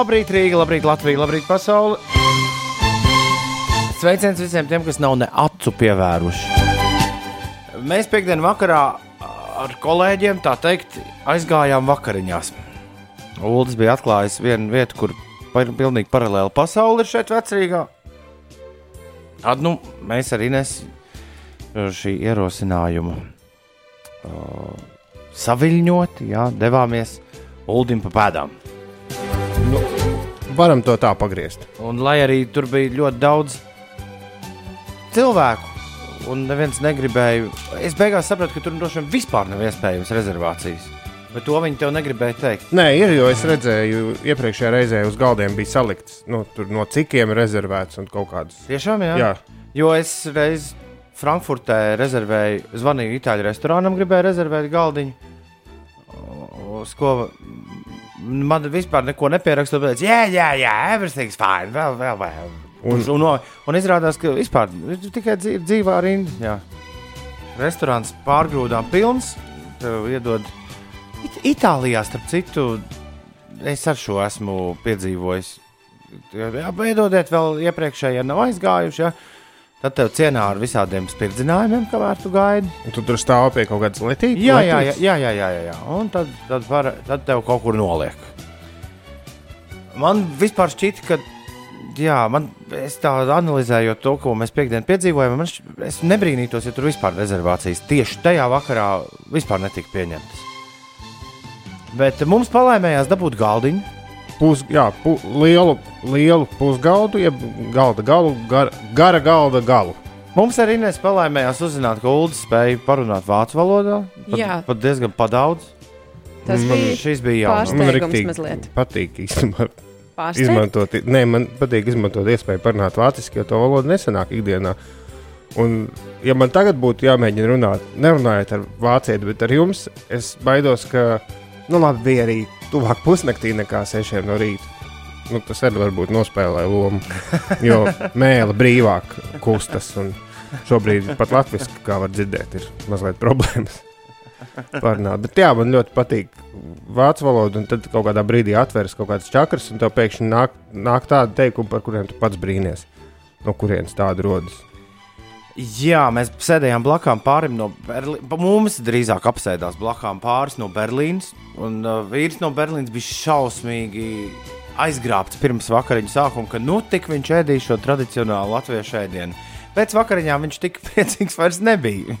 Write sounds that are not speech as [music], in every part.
Labrīt, Rīga, labrīt, Latvija, labrīt, pasaule. Sveiciens visiem tiem, kas nav ne acu pievēruši. Mēs piekdienas vakarā ar kolēģiem, tā teikt, aizgājām vakariņās. Uldis bija atklājis vienu vietu, kur pilnīgi paralēla pasaule ir šeit vecrīgā. Tad nu, mēs arī nesam šī ierosinājumu uh, saviļņot, jā, devāmies Uldim pa pēdām. Nu, varam to tā pagriezt. Un lai arī tur bija ļoti daudz cilvēku, un neviens negribēja, es beigās sapratu, ka tur droši vien vispār nav iespējams rezervācijas. Bet to viņi tev negribēja teikt. Nē, ir, jo es redzēju, iepriekšējā reizē uz galdiem bija salikts nu, no cikiem rezervēts un kaut kādas. Tiešām, jā. Jā, Jo es reiz Frankfurtē rezervēju, zvanīju itāļu restorānam, gribēju rezervēt galdiņu. Uz ko man vispār neko nepierakstīja. Tāpēc, jā, jā, jā, everything's fine. Vēl, vēl, vēl. Un, un, un, un izrādās, ka vispār tikai dzīv, dzīvā rinda. Jā. Restorāns pārgrūdām pilns. Tev iedod It Itālijā, starp citu, es ar šo esmu piedzīvojis. Iedodiet vēl iepriekšējie, nav aizgājuši. Ja? Tad tev cienā ar visādiem spirdzinājumiem, kamēr tu gaidi. un tu tur stāv pie kaut kādas lietības. Jā, jā, jā, jā, jā, jā, jā. Un tad, tad, var, tad tev kaut kur noliek. Man vispār šķita, ka, jā, man, es tā analizējot to, ko mēs piekdienas piedzīvojām, man šķ, es nebrīnītos, ja tur vispār rezervācijas tieši tajā vakarā vispār netika pieņemtas. Bet mums palaimējās dabūt galdiņu. Pus, jā pu, lielu, lielu pusgaldu, jeb galda galu, gar, gara galda galu. Mums arī nespēlējās uzzināt, ka Ulas spēja parunāt vācu valodā. Pat, Jā. pat diezgan padaudz. Tas Man bija šis bija jauns. Man riktīgi mazliet. patīk īstenībā izmantot, nē, man patīk izmantot iespēju parunāt vāciski, jo to valodu nesanāk ikdienā. Un, ja man tagad būtu jāmēģina runāt, nerunājot ar vācieti, bet ar jums, es baidos, ka, nu, labi, bija arī tuvāk pusnaktī nekā sešiem no rīta. Nu, tas arī varbūt nospēlē lomu, jo [laughs] mēlē brīvāk kustas. un Šobrīd pat latviešu, kā var dzirdēt, ir mazliet problēmas. Parunāt. Bet jā, man ļoti patīk vācu valoda, un tad kaut kādā brīdī atveras kaut kādas čakras, un tev pēkšņi nāk, nāk tādi teikumi, par kuriem tu pats brīnies. No kurienes tāda rodas? Jā, mēs sēdējām blakus pārim no Berlīnas. Mums drīzāk apsēdās blakus pāris no Berlīnas. Un uh, vīrs no Berlīnas bija šausmīgi aizgrābts pirms vakariņu sākuma, ka nu tik viņš ēdīja šo tradicionālu latviešu ēdienu. Pēc vakariņām viņš tik [laughs] priecīgs vairs nebija. [laughs]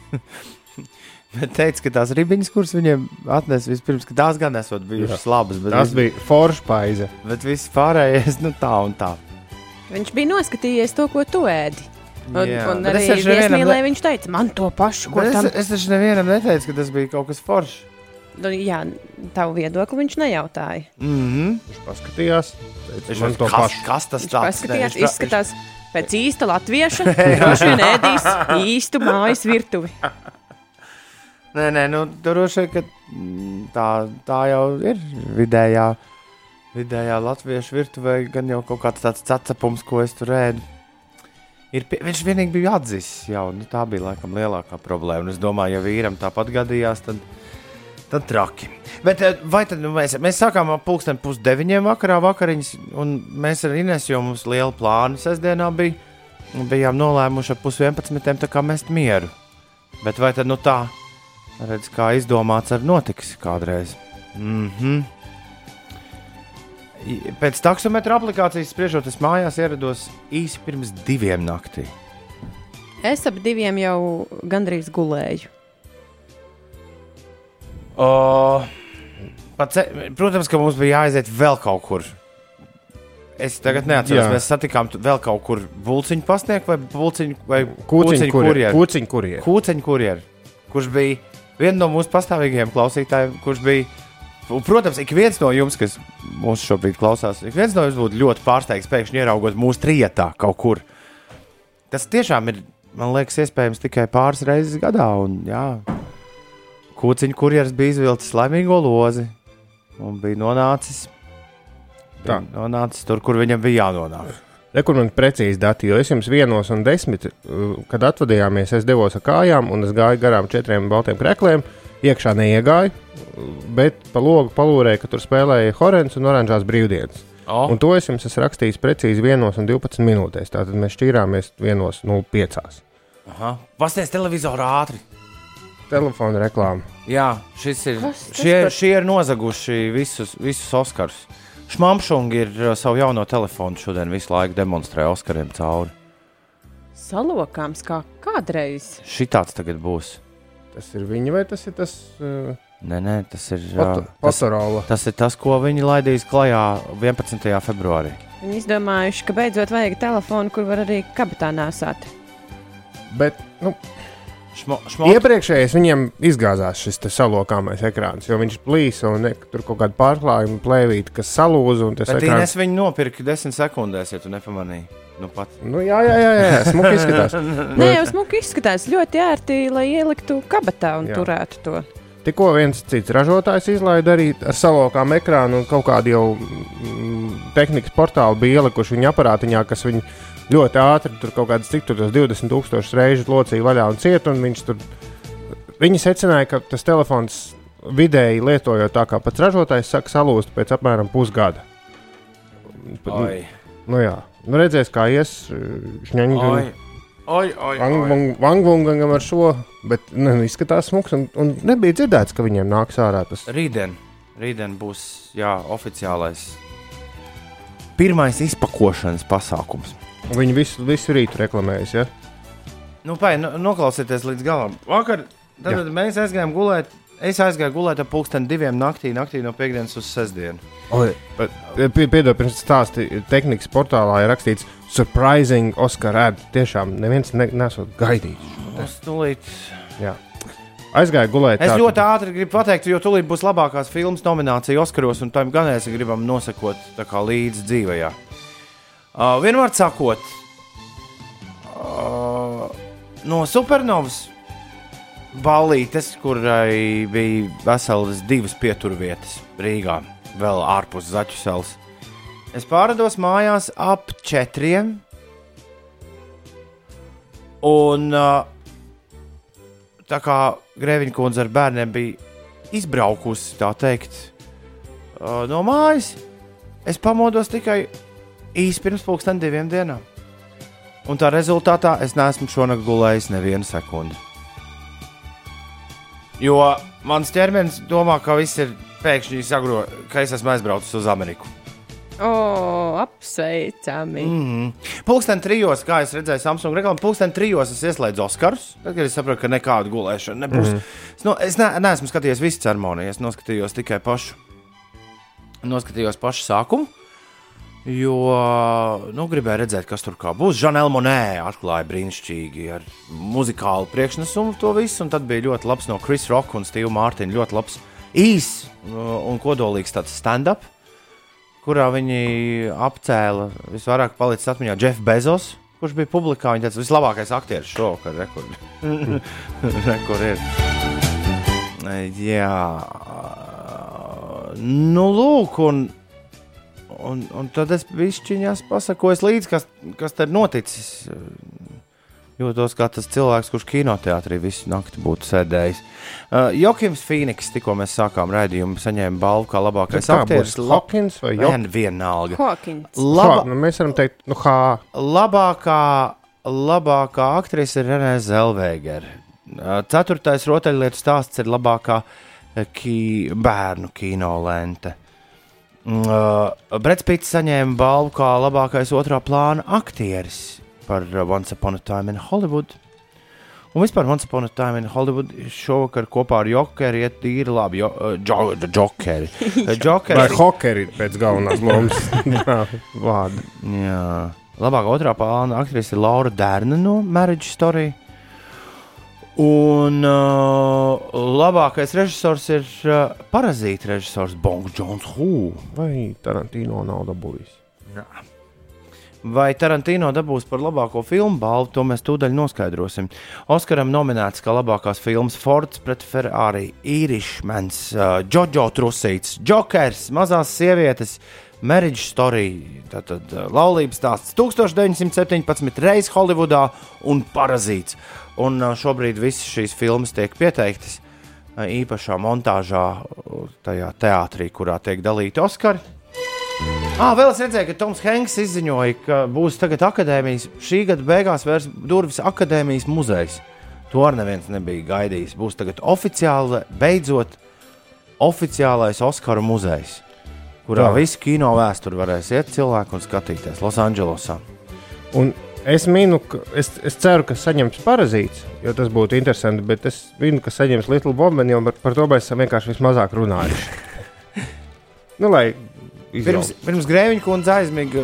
Bet teica, ka tās ribiņas, kuras viņiem atnesa vispirms, ka tās gan esot bijušas labas. Bet Tas bija forša paize. Bet viss pārējais, nu tā un tā. Viņš bija noskatījies to, ko tu ēdi. Un, Jā, un arī es viesmīlē ne- viņš teica, man to pašu, ko tam. Es, es taču nevienam neteicu, ka tas bija kaut kas foršs. Nu, jā, tavu viedokli viņš nejautāja. Mm -hmm. Viņš paskatījās, teica, Viņš man to kas, pašu. kas tas Viņš tāds paskatījās, Ne, viņš- izskatās pēc īsta latvieša. [laughs] Viņš vien ēdīs īstu mājas virtuvi. [laughs] Nē, nē, nu, droši vien, ka tā, tā jau ir vidējā, vidējā latviešu virtuvē, gan jau kaut kāds tāds cepums, ko es tur ēdu. Ir, pie- viņš vienīgi bija atzīsis, jau nu, tā bija laikam lielākā problēma. Un es domāju, ja vīram tāpat gadījās, tad, tad traki. Bet eh, vai tad nu, mēs, mēs sākām ap pulksten pusdeviņiem vakarā vakariņas, un mēs ar Inesu jau mums liela plāna sestdienā bija. Bijām nolēmuši ap pusvienpadsmitiem tā kā mest mieru. Bet vai tad nu tā? Redz, kā izdomāts, ar notiks kādreiz. Mm -hmm. Pēc taksometra aplikācijas spriežot, es mājās ierados īsi pirms diviem naktī. Es ap diviem jau gandrīz gulēju. O, ce, protams, ka mums bija jāaiziet vēl kaut kur. Es tagad neatceros, Jā. mēs satikām vēl kaut kur buļciņu pasniegt vai buļciņu vai Kūciņu kurjeru. Kūciņu kurjeru. Kurjeru, kurš bija viens no mūsu pastāvīgajiem klausītājiem, kurš bija. Un, Protams, ik viens no jums, kas mūsu šobrīd klausās, ik viens no jums būtu ļoti pārsteigts pēkšņi ieraugot mūsu trietā kaut kur. Tas tiešām ir, man liekas, iespējams tikai pāris reizes gadā. Un, jā, Kūciņu kurjeris bija izvilcis laimīgo lozi un bija nonācis, bija nonācis tur, kur viņam bija jānonāk. Re, kur man precīzi dati, jo es jums vienos un desmit, uh, kad atvadījāmies, es devos ar kājām un es gāju garām četriem baltiem krekliem. Iekšā neiegāju, bet pa logu palūrēju, ka tur spēlēja Horens un Oranžās brīvdienas. O. Un to es jums esmu rakstījis precīzi 1,12 minūtēs. Tātad mēs šķīrāmies 1,05. Aha. Pasties televizoru ātri. Telefona reklāma. Jā, šis ir. Šie, par- šie ir nozaguši visus, visus Oskarus. Šmamšungi ir uh, savu jauno telefonu šodien visu laiku demonstrē Oskariem cauri. Salokāms kā kādreiz. Šitāds tagad būs. Tas ir viņi vai tas ir tas uh, Nē, nē, tas ir. foto, Uh, tas, tas ir tas, ko viņi laidīs klajā 11. februārī. Viņi izdomājuši, ka beidzot vajag telefonu, kur var arī kabatā nēsāt. Bet nu, Šmo, šmo, iepriekšējais viņiem izgāzās šis te salokāmais ekrāns, jo viņš plīsa un ne, tur kaut kāda pārklājuma plēvīte, kas salūza. un tas Bet ekrāns- Inês viņu nopirka 10 sekundēs, ja tu nepamanīji. Nu, pat. Nu, jā, jā, jā, jā, smuki izskatās. [laughs] Nē, jau smuki izskatās ļoti ērti, lai ieliktu kabatā un Jā. Turētu to. Tikko viens cits ražotājs izlaida arī ar savokām ekrānu, un kaut kādi jau mm, tehnikas portāli bija ielikuši viņa aparātiņā, kas viņu ļoti ātri tur kaut kādas cik tur tos 20,000 reizes locīja vaļā un ciet. Un viņš tur, viņi secināja, ka tas telefons vidēji lietojot tā, kā pats ražotājs saka, salūst pēc apmēram pusgada. Oi, Nu, jā, nu, redzēs, kā ies šņaņģi. oi, oi. Vangvungam ar šo, bet ne, nu, izskatās smuks. Un, un nebija dzirdēts, ka viņiem nāks ārā tas. Rītdien, rītdien būs jā, oficiālais pirmais izpakošanas pasākums. Viņi visu, visu rītu reklamējas. Ja? Nu, pai, nu, noklausieties līdz galam. Vakar tad, Jā. mēs aizgājām gulēt. Es aizgāju gulēt ap pulksten diviem naktī, naktī no piekdienas uz sestdienu. Piedod, pirms stāstījāt, tehnikas portālā ir rakstīts, surprising Oscar ad. Tiešām neviens ne, nesot gaidījis. Es, tūlīt, Jā. Aizgāju gulēt. es tā- ļoti ātri gribu pateikt, jo tūlīt būs labākās filmas nominācija Oskaros, un tam gan mēs gribam nosakot līdzi dzīvajā. Uh, vienmēr sakot, uh, no supernovas ballītes, kurai bija veselas divas pieturvietas Rīgā, vēl ārpus Zaķu salas. Es pārādos mājās ap četriem. Un uh, tā kā Grēviņa kundze ar bērniem bija izbraukusi, tā teikt, uh, no mājas, es pamodos tikai īsi pirms pusdien diviem dienām. Un tā rezultātā es neesmu šonakt gulējis nevienu sekundi. Jo mans ķermenis domā, ka viss ir pēkšņi sagro, ka es esmu aizbraucis uz Ameriku. O, apsveicami. Mm. Mm. Pūksteni trijos, kā es redzēju, Samsung reklāmā, pūksteni trijos es ieslēdzu Oskarus. Tad, kad es sapratu, ka nekāda gulēšana nebūs. Mm. Es, no, es ne, neesmu skatījies visu ceremoniju, es noskatījos tikai pašu. Noskatījos pašu sākumu. Jo nu, gribēju redzēt, kas tur būs. Žanela Monē atklāja brīnišķīgi ar muzikālu priekšnesumu to visu. Tad bija ļoti labs no Chris Rock un Steve Mārtiņa. Ļoti labs, īss uh, un kodolīgs tāds stand-up kurā viņi apcēla visvairāk palicis atmiņā Jeff Bezos, kurš bija publikā. Viņa teica, vislabākais aktieris šovakar, rekord. [laughs] rekord ir. Jā, nu, lūk, un, un, un tad es višķiņās pasakos līdzi, kas, kas te ir noticis. Jūtos kā tas cilvēks, kurš kinoteātrī visu nakti būtu sēdējis. Uh, Jokims Fīniks, tikko mēs sākām raidījumu, saņēma balvu kā labākais Kā aktieris. būs Hawkins vai Jokins? Hawkins. vienalga. Laba. Laba, Nu, mēs varam teikt, nu, kā. labākā, labākā aktrise ir Renē Zelvēgere. Uh, Ceturtais rotaļlietu stāsts ir labākā uh, ki bērnu kino lente. Uh, Brits Pits saņēma balvu kā labākais otrā plāna aktieris par uh, Once Upon a Time in Hollywood. Un vispār Once Upon a Time in Hollywood šovakar kopā ar Jokeru iet tīri labi. Jo, uh, jo, jokeri. [laughs] Uh, Vai Jokeri. hokeri pēc galvenās lomas [laughs] Jā, vārda? Jā. Labākā otrā plāna aktrise ir Laura Dārna no Marriage Story. Un uh, labākais režisors ir uh, parazīta režisors Bongs Jones. Hu. Vai Tarantino nav dabūjis? Vai Tarantino dabūs par labāko filmu balvu, to mēs tūdaļ noskaidrosim. Oskaram nominēts kā labākās filmas Fords pret Ferrari, Irishmans, uh, Jojo Trusīts, Jokers, Mazās sievietes, Marriage Story, tātad uh, laulības stāsts 1917. reizes Holivudā un Parazīts. Un uh, šobrīd visas šīs filmas tiek pieteiktas uh, īpašā montāžā uh, tajā teātrī, kurā tiek dalīti Oskari. Ah, vēl es redzēju, ka Toms Hanks izziņoja, ka būs tagad akadēmijas, šī gada beigās vērs durvis akadēmijas muzejs. To arī neviens nebija gaidījis. Būs tagad oficiāli, beidzot, oficiālais Oskaru muzejs, kurā Tā. visu kino vēsturi varēs iet cilvēki un skatīties Losandželosā. Un es minu, ka es, es ceru, ka saņems parazīts, jo tas būtu interesanti, bet es minu, ka saņems Little Woman, jo par, par to mēs esam vienkārši vismazāk runājuši. [laughs] nu, lai Pirms, pirms Grēviņa kundze aizmiga,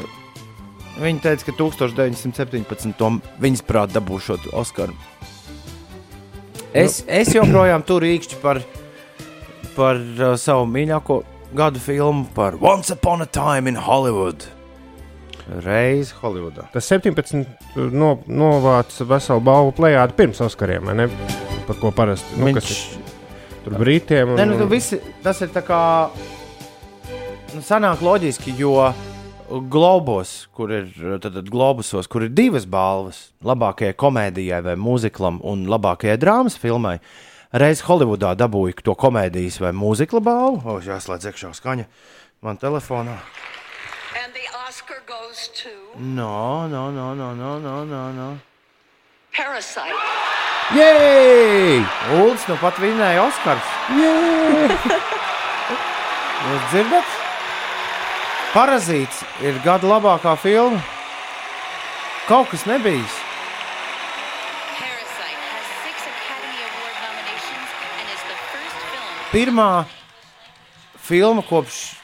viņa teica, ka 1917. to viņas prāt dabūšot Oskaru. Es, es joprojām tur īkšķi par, par uh, savu mīļāko gadu filmu, par Once Upon a Time in Hollywood. Reiz Holivudā. Tas 17 no, novāca veselu balvu plējādi pirms Oskariem, ne? Par ko parasti nu, Viņš, ir, tur brītiem. Un, ne, nu, tu visi, tas ir tā kā. Nu, sanāk loģiski, jo Globos, kur ir, tad, tad Globusos, kur ir divas balvas, labākajai komēdijai vai mūziklam un labākajai drāmas filmai, reiz Holivudā dabūja to komēdijas vai mūzikla balvu. O, jāslēdz iekšā skaņa man telefonā. The Oscar goes to No, no, no, no, no, no, no. no. Parasite. Jej! Ulds nu pat vinnēja Oskars. [laughs] Jūs dzirdat? Parazīts ir gada labākā filma. Kaut kas nebijis. Parasite has six Academy Award nominations and is the first film Pirmā filma kopš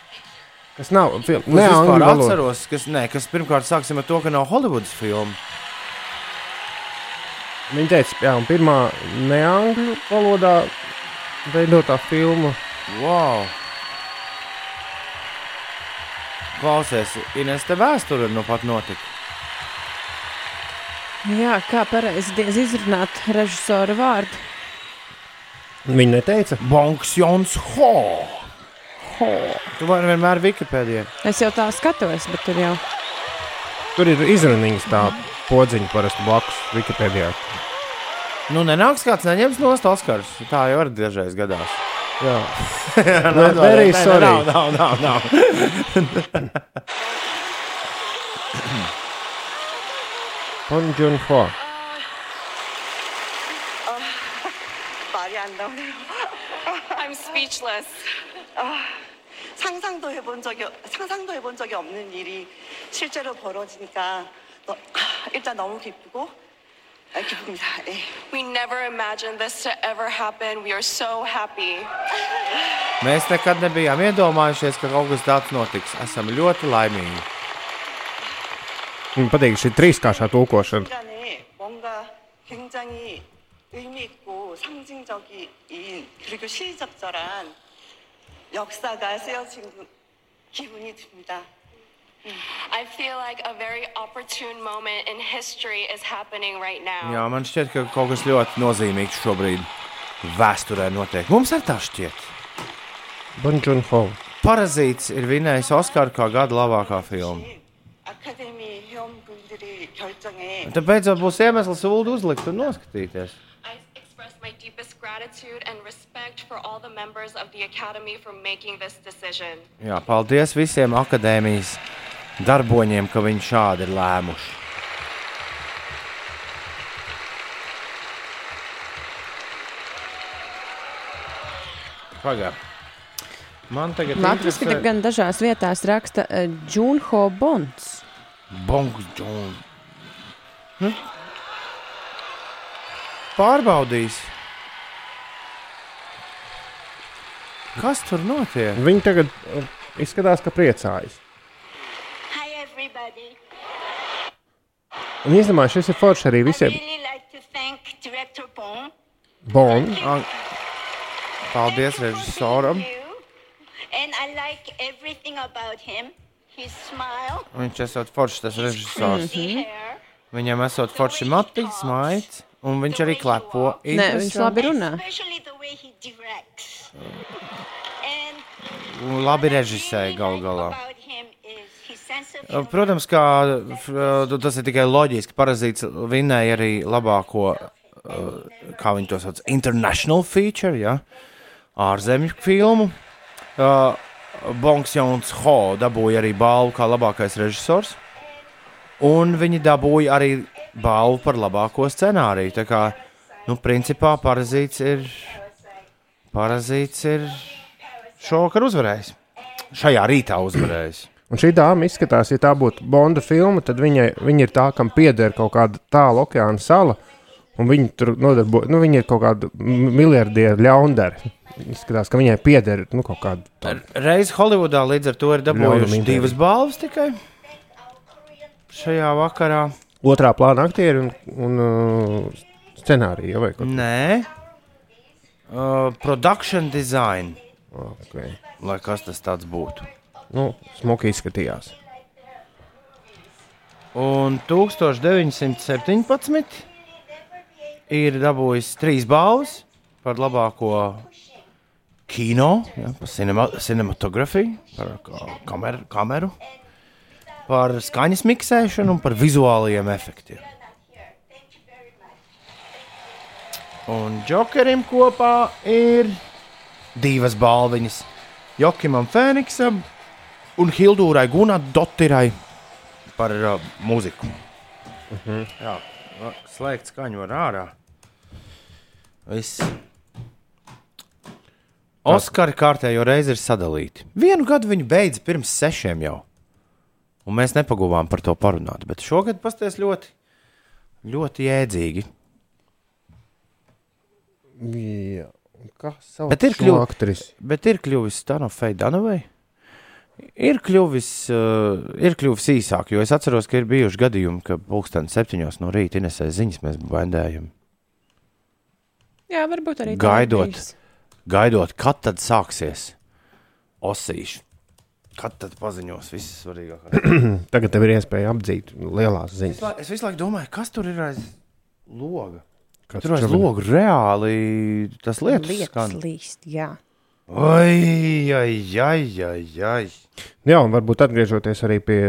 Kas nav film, kuras ne vispār atceros, kas, ne, kas pirmkārt sāksim ar to, ka nav Hollywoods filma. Viņa teica, jā, un pirmā ne angļu valodā veidotā filma. Wow! Klausies, Ines, te vēsture nu pat notika. Jā, kā pareizi izrunāt režisora vārdu. Viņa neteica, Bonks Jons Ho! Tu vari vienmēr Wikipēdijā. Es jau tā skatos, bet tur jau. Tur ir izrunīgs tā podziņa parasti blakus Wikipēdijā. Nu, nenāks kāds neņems no Oskars. Tā jau var dažreiz gadās. Jā, nē, nē, arī sorry. Nav, nav, nav. nav. Hong Jun Ho. 哦，把眼都。I'm speechless. 상상도 해본 적이 상상도 해본 적이 없는 일이 실제로 벌어지니까 너, 일단 너무 기쁘고 아, 기쁩니다. 예. We never imagined this to ever happen. We are so happy. Mēs nekad nebijām iedomājušies, ka kaut kas tāds notiks. Esam ļoti laimīgi. Man patīk šī trīskāršā tulkošana. 시간에 뭔가 굉장히 의미 있고 상징적인 그리고 시적절한 역사가 쓰여진 기분이 듭니다. I feel like a very opportune moment in history is happening right now. Jā, man šķiet, ka kaut kas ļoti nozīmīgs šobrīd vēsturē notiek. Mums arī tā šķiet. Pon Jun Ho. Parazīts ir vinnējis Oskaru kā gada labākā filma. 아카데미 회원분들이 결정해 Tad beidzot būs iemesls ulu uzlikt un noskatīties. gratitude and respect for all the members of the Academy for making this decision. Jā, paldies visiem akadēmijas darboņiem, ka viņi šādi ir lēmuši. Pagaidām. Man tagad Latvijas interesē- gan dažās vietās raksta uh, Junho Bonds. Bongs Džons. Nu? Pārbaudīs. Kas tur notiek? Viņi tagad uh, izskatās, ka priecājas. Hi, everybody. Un īstenībā šis ir forši arī visiem. really like to thank Director Bong. Bon. An- Paldies režisoram. Thank you. And I like everything about him. His smile, Viņš esot foršs tas režisors. his hair. Viņam esot forši matiņas, maigs, un viņš arī klepo. Nē, viņš labi runā. Labi režisēja gal galā. Uh. Protams, kā uh, tas ir tikai loģiski. Parazīts vinnēja arī labāko, uh, kā viņi to sauc, international feature, ja? ārzemju filmu. Bongs Jons Ho dabūja arī balvu kā labākais režisors. Un viņi dabūja arī balvu par labāko scenāriju. Tā kā, nu, principā, parazīts ir, parazīts ir šovakar uzvarējis. Šajā rītā uzvarējis. [clears throat] Un šī dāma izskatās, ja tā būtu Bonda filma, tad viņai, viņa ir tā, kam pieder kaut kāda tāla okeāna sala. Un viņi tur nodarbojas, nu, viņi ir kaut kādi miljardieri ļaundari. Izskatās, ka viņai pieder nu, kaut kāda. Reiz Holivudā līdz ar to ir dabūjuši divas balvas tikai šajā vakarā. otrā plāna aktieri un, un uh, scenārija. Vai kaut Nē, uh, production design, okay. lai kas tas tāds būtu. nu, smuki izskatījās. Un 1917 ir dabūjis trīs balvas par labāko kino, ja, par cinema, cinematogrāfiju, par ka- kameru, kameru, par skaņas miksēšanu un par vizuālajiem efektiem. Un Džokerim kopā ir divas balviņas. Jokimam Fēniksam un Hildūrai Gunādotirai par uh, mūziku. Uh -huh. Jā, slēgt skaņu var ārā. Viss. Oskari kārtējo reizi ir sadalīti. Vienu gadu viņi beidza pirms sešiem jau. Un mēs nepaguvām par to parunāt. Bet šogad pasties ļoti, ļoti jēdzīgi. Jā. sauc Bet ir šo kļuvu- aktrisi? Bet ir kļuvis Stanofei Danovai. Ir kļuvis, uh, ir kļuvis īsāk, jo es atceros, ka ir bijuši gadījumi, ka pulksten septiņos no rīta Inesē ziņas mēs baidējam. Jā, varbūt arī Gaidot. Gaidot, kad tad sāksies osīši. Kad tad paziņos viss svarīgākais? [clears throat] Tagad tev ir iespēja apdzīt lielās Es, ziņas. la- es visu laiku domāju, kas tur ir aiz loga. Kas Tur aiz loga reāli tas lietas Lietas skan. līst, jā. Ai, ai, ai, ai, ai. Jā, un varbūt atgriežoties arī pie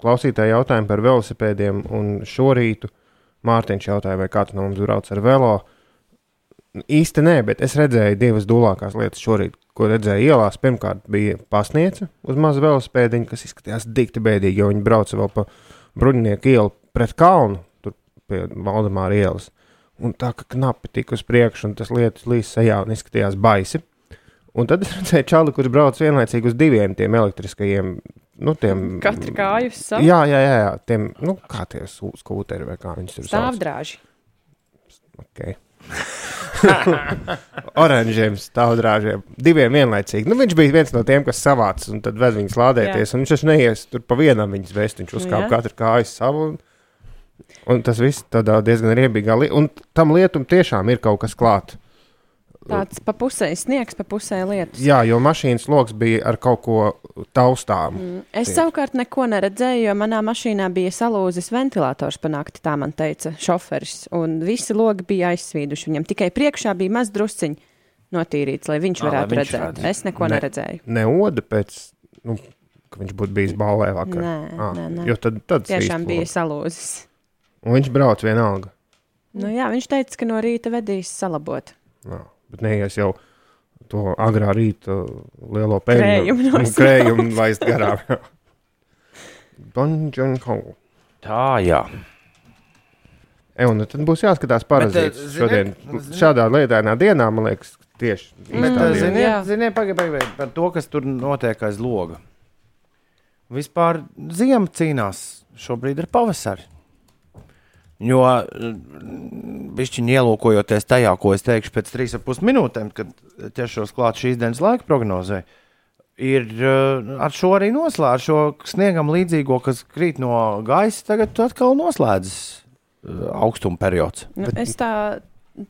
klausītāja jautājuma par velosipēdiem, un šorīt Mārtiņš jautāja, vai kāds no mums brauc ar velo. Īsti nē, bet es redzēju divas dūlākās lietas šorīt, ko redzēju ielās. Pirmkārt, bija pasniedze uz mazu velosipēdiņu, kas izskatījās dikti bēdīgi, jo viņi brauca vēl pa bruņinieku ielu pret kalnu, tur pie Valdemāra ielas. Un tā kā knapi tika uz priekšu, un tas lietas līdz sejā un izskatījās baisi. Un tad es redzēju čāli, kurš brauc vienlaicīgi uz diviem tiem elektriskajiem, nu, tiem. Katra kāja uz savu Jā, jā, jā, jā, tiem, nu, kā tie skūteri vai kā viņus tur sauc. stāvdrāži. Okay. [laughs] Oranžiem stāvdrāžiem, diviem vienlaicīgi. Nu, viņš bija viens no tiem, kas savāca un tad ved viņus lādēties. un Viņš taču neies tur pa vienam viņas vest, viņš uzkāpa jā. katru kāju savu. Un, un tas viss tādā diezgan riebīgā lietā. Un tam lietum tiešām ir kaut kas klāts. Tāds pa pusē sniegs, pa pusē lietus. Jā, jo mašīnas lokus bija ar kaut ko taustām. Mm. Es Tieši. savukārt neko neredzēju, jo manā mašīnā bija salūzis ventilators pa nakti, tā man teica šoferis. Un visi logi bija aizsvīduši. Viņam tikai priekšā bija maz drusciņš notīrīts, lai viņš Ā, lai varētu viņš redzēt. redz. Es neko Ne. neredzēju. Ne oda pēc, nu, ka viņš būtu bijis balvē vakar. Nē, Ā, nē, nē. Jo tad, tad Tiešām bija salūzis. Un viņš brauc vienalga. Nu, jā, viņš teica, ka no rīta vedīs salabot. Jā, bet neies jau to agrā rīta lielo pēļņu Krējumu laist garām. Bonžonko. Tā, jā. E, un tad būs jāskatās parazīts eh, šodien. ziniet, Šādā lietainā dienā, man liekas, tieši Bet, jā. ziniet, ziniet pagaidi, pagaidi, par to, kas tur notiek aiz loga. Vispār ziema cīnās šobrīd ar pavasari. Jo bišķiņi ielūkojoties tajā, ko es teikšu pēc 3,5 minūtēm, kad ķeršos klāt šīs dienas laika prognozē, ir eh, ar šo arī noslēgts, ar šo sniegam līdzīgo, kas krīt no gaisa, tagad atkal noslēdzas eh, augstuma periods. Nu, es tā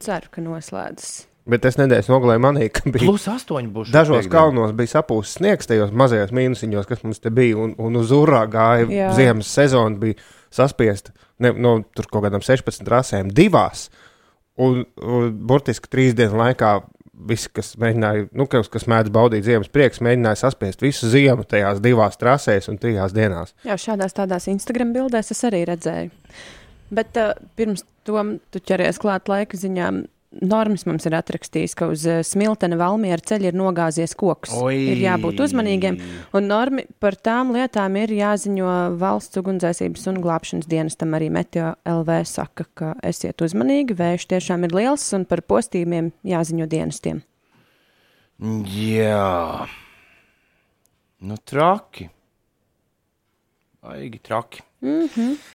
ceru, ka noslēdzas. Bet es nedēļas nogalē manīju, ka bija. Plus 8 būs. šo Dažos piekdienu. kalnos bija sapūsts sniegs, tajos mazajos mīnusiņos, kas mums te bija, un, un uz urā gāja Jā. ziemas sezona, bija saspiesta ne, no tur kaut kādām 16 rasēm, divās. Un, un burtiski trīs dienu laikā visi, kas mēģināja, nu, kas, kas mēdz baudīt ziemas prieks, mēģināja saspiest visu ziemu tajās divās trasēs un trijās dienās. Jā, šādās tādās Instagram bildēs es arī redzēju. Bet uh, pirms tam tu ķeries klāt laika ziņām. Normas mums ir atrakstījis, ka uz eh, Smiltena Valmiera ceļa ir nogāzies koks. Oi! Ir jābūt uzmanīgiem. Un normi par tām lietām ir jāziņo valsts ugunsdzēsības un glābšanas dienestam. Arī Meteo LV saka, ka esiet uzmanīgi, vējš tiešām ir liels un par postījumiem jāziņo dienestiem. Jā, nu traki. Baigi traki. Mm -hmm.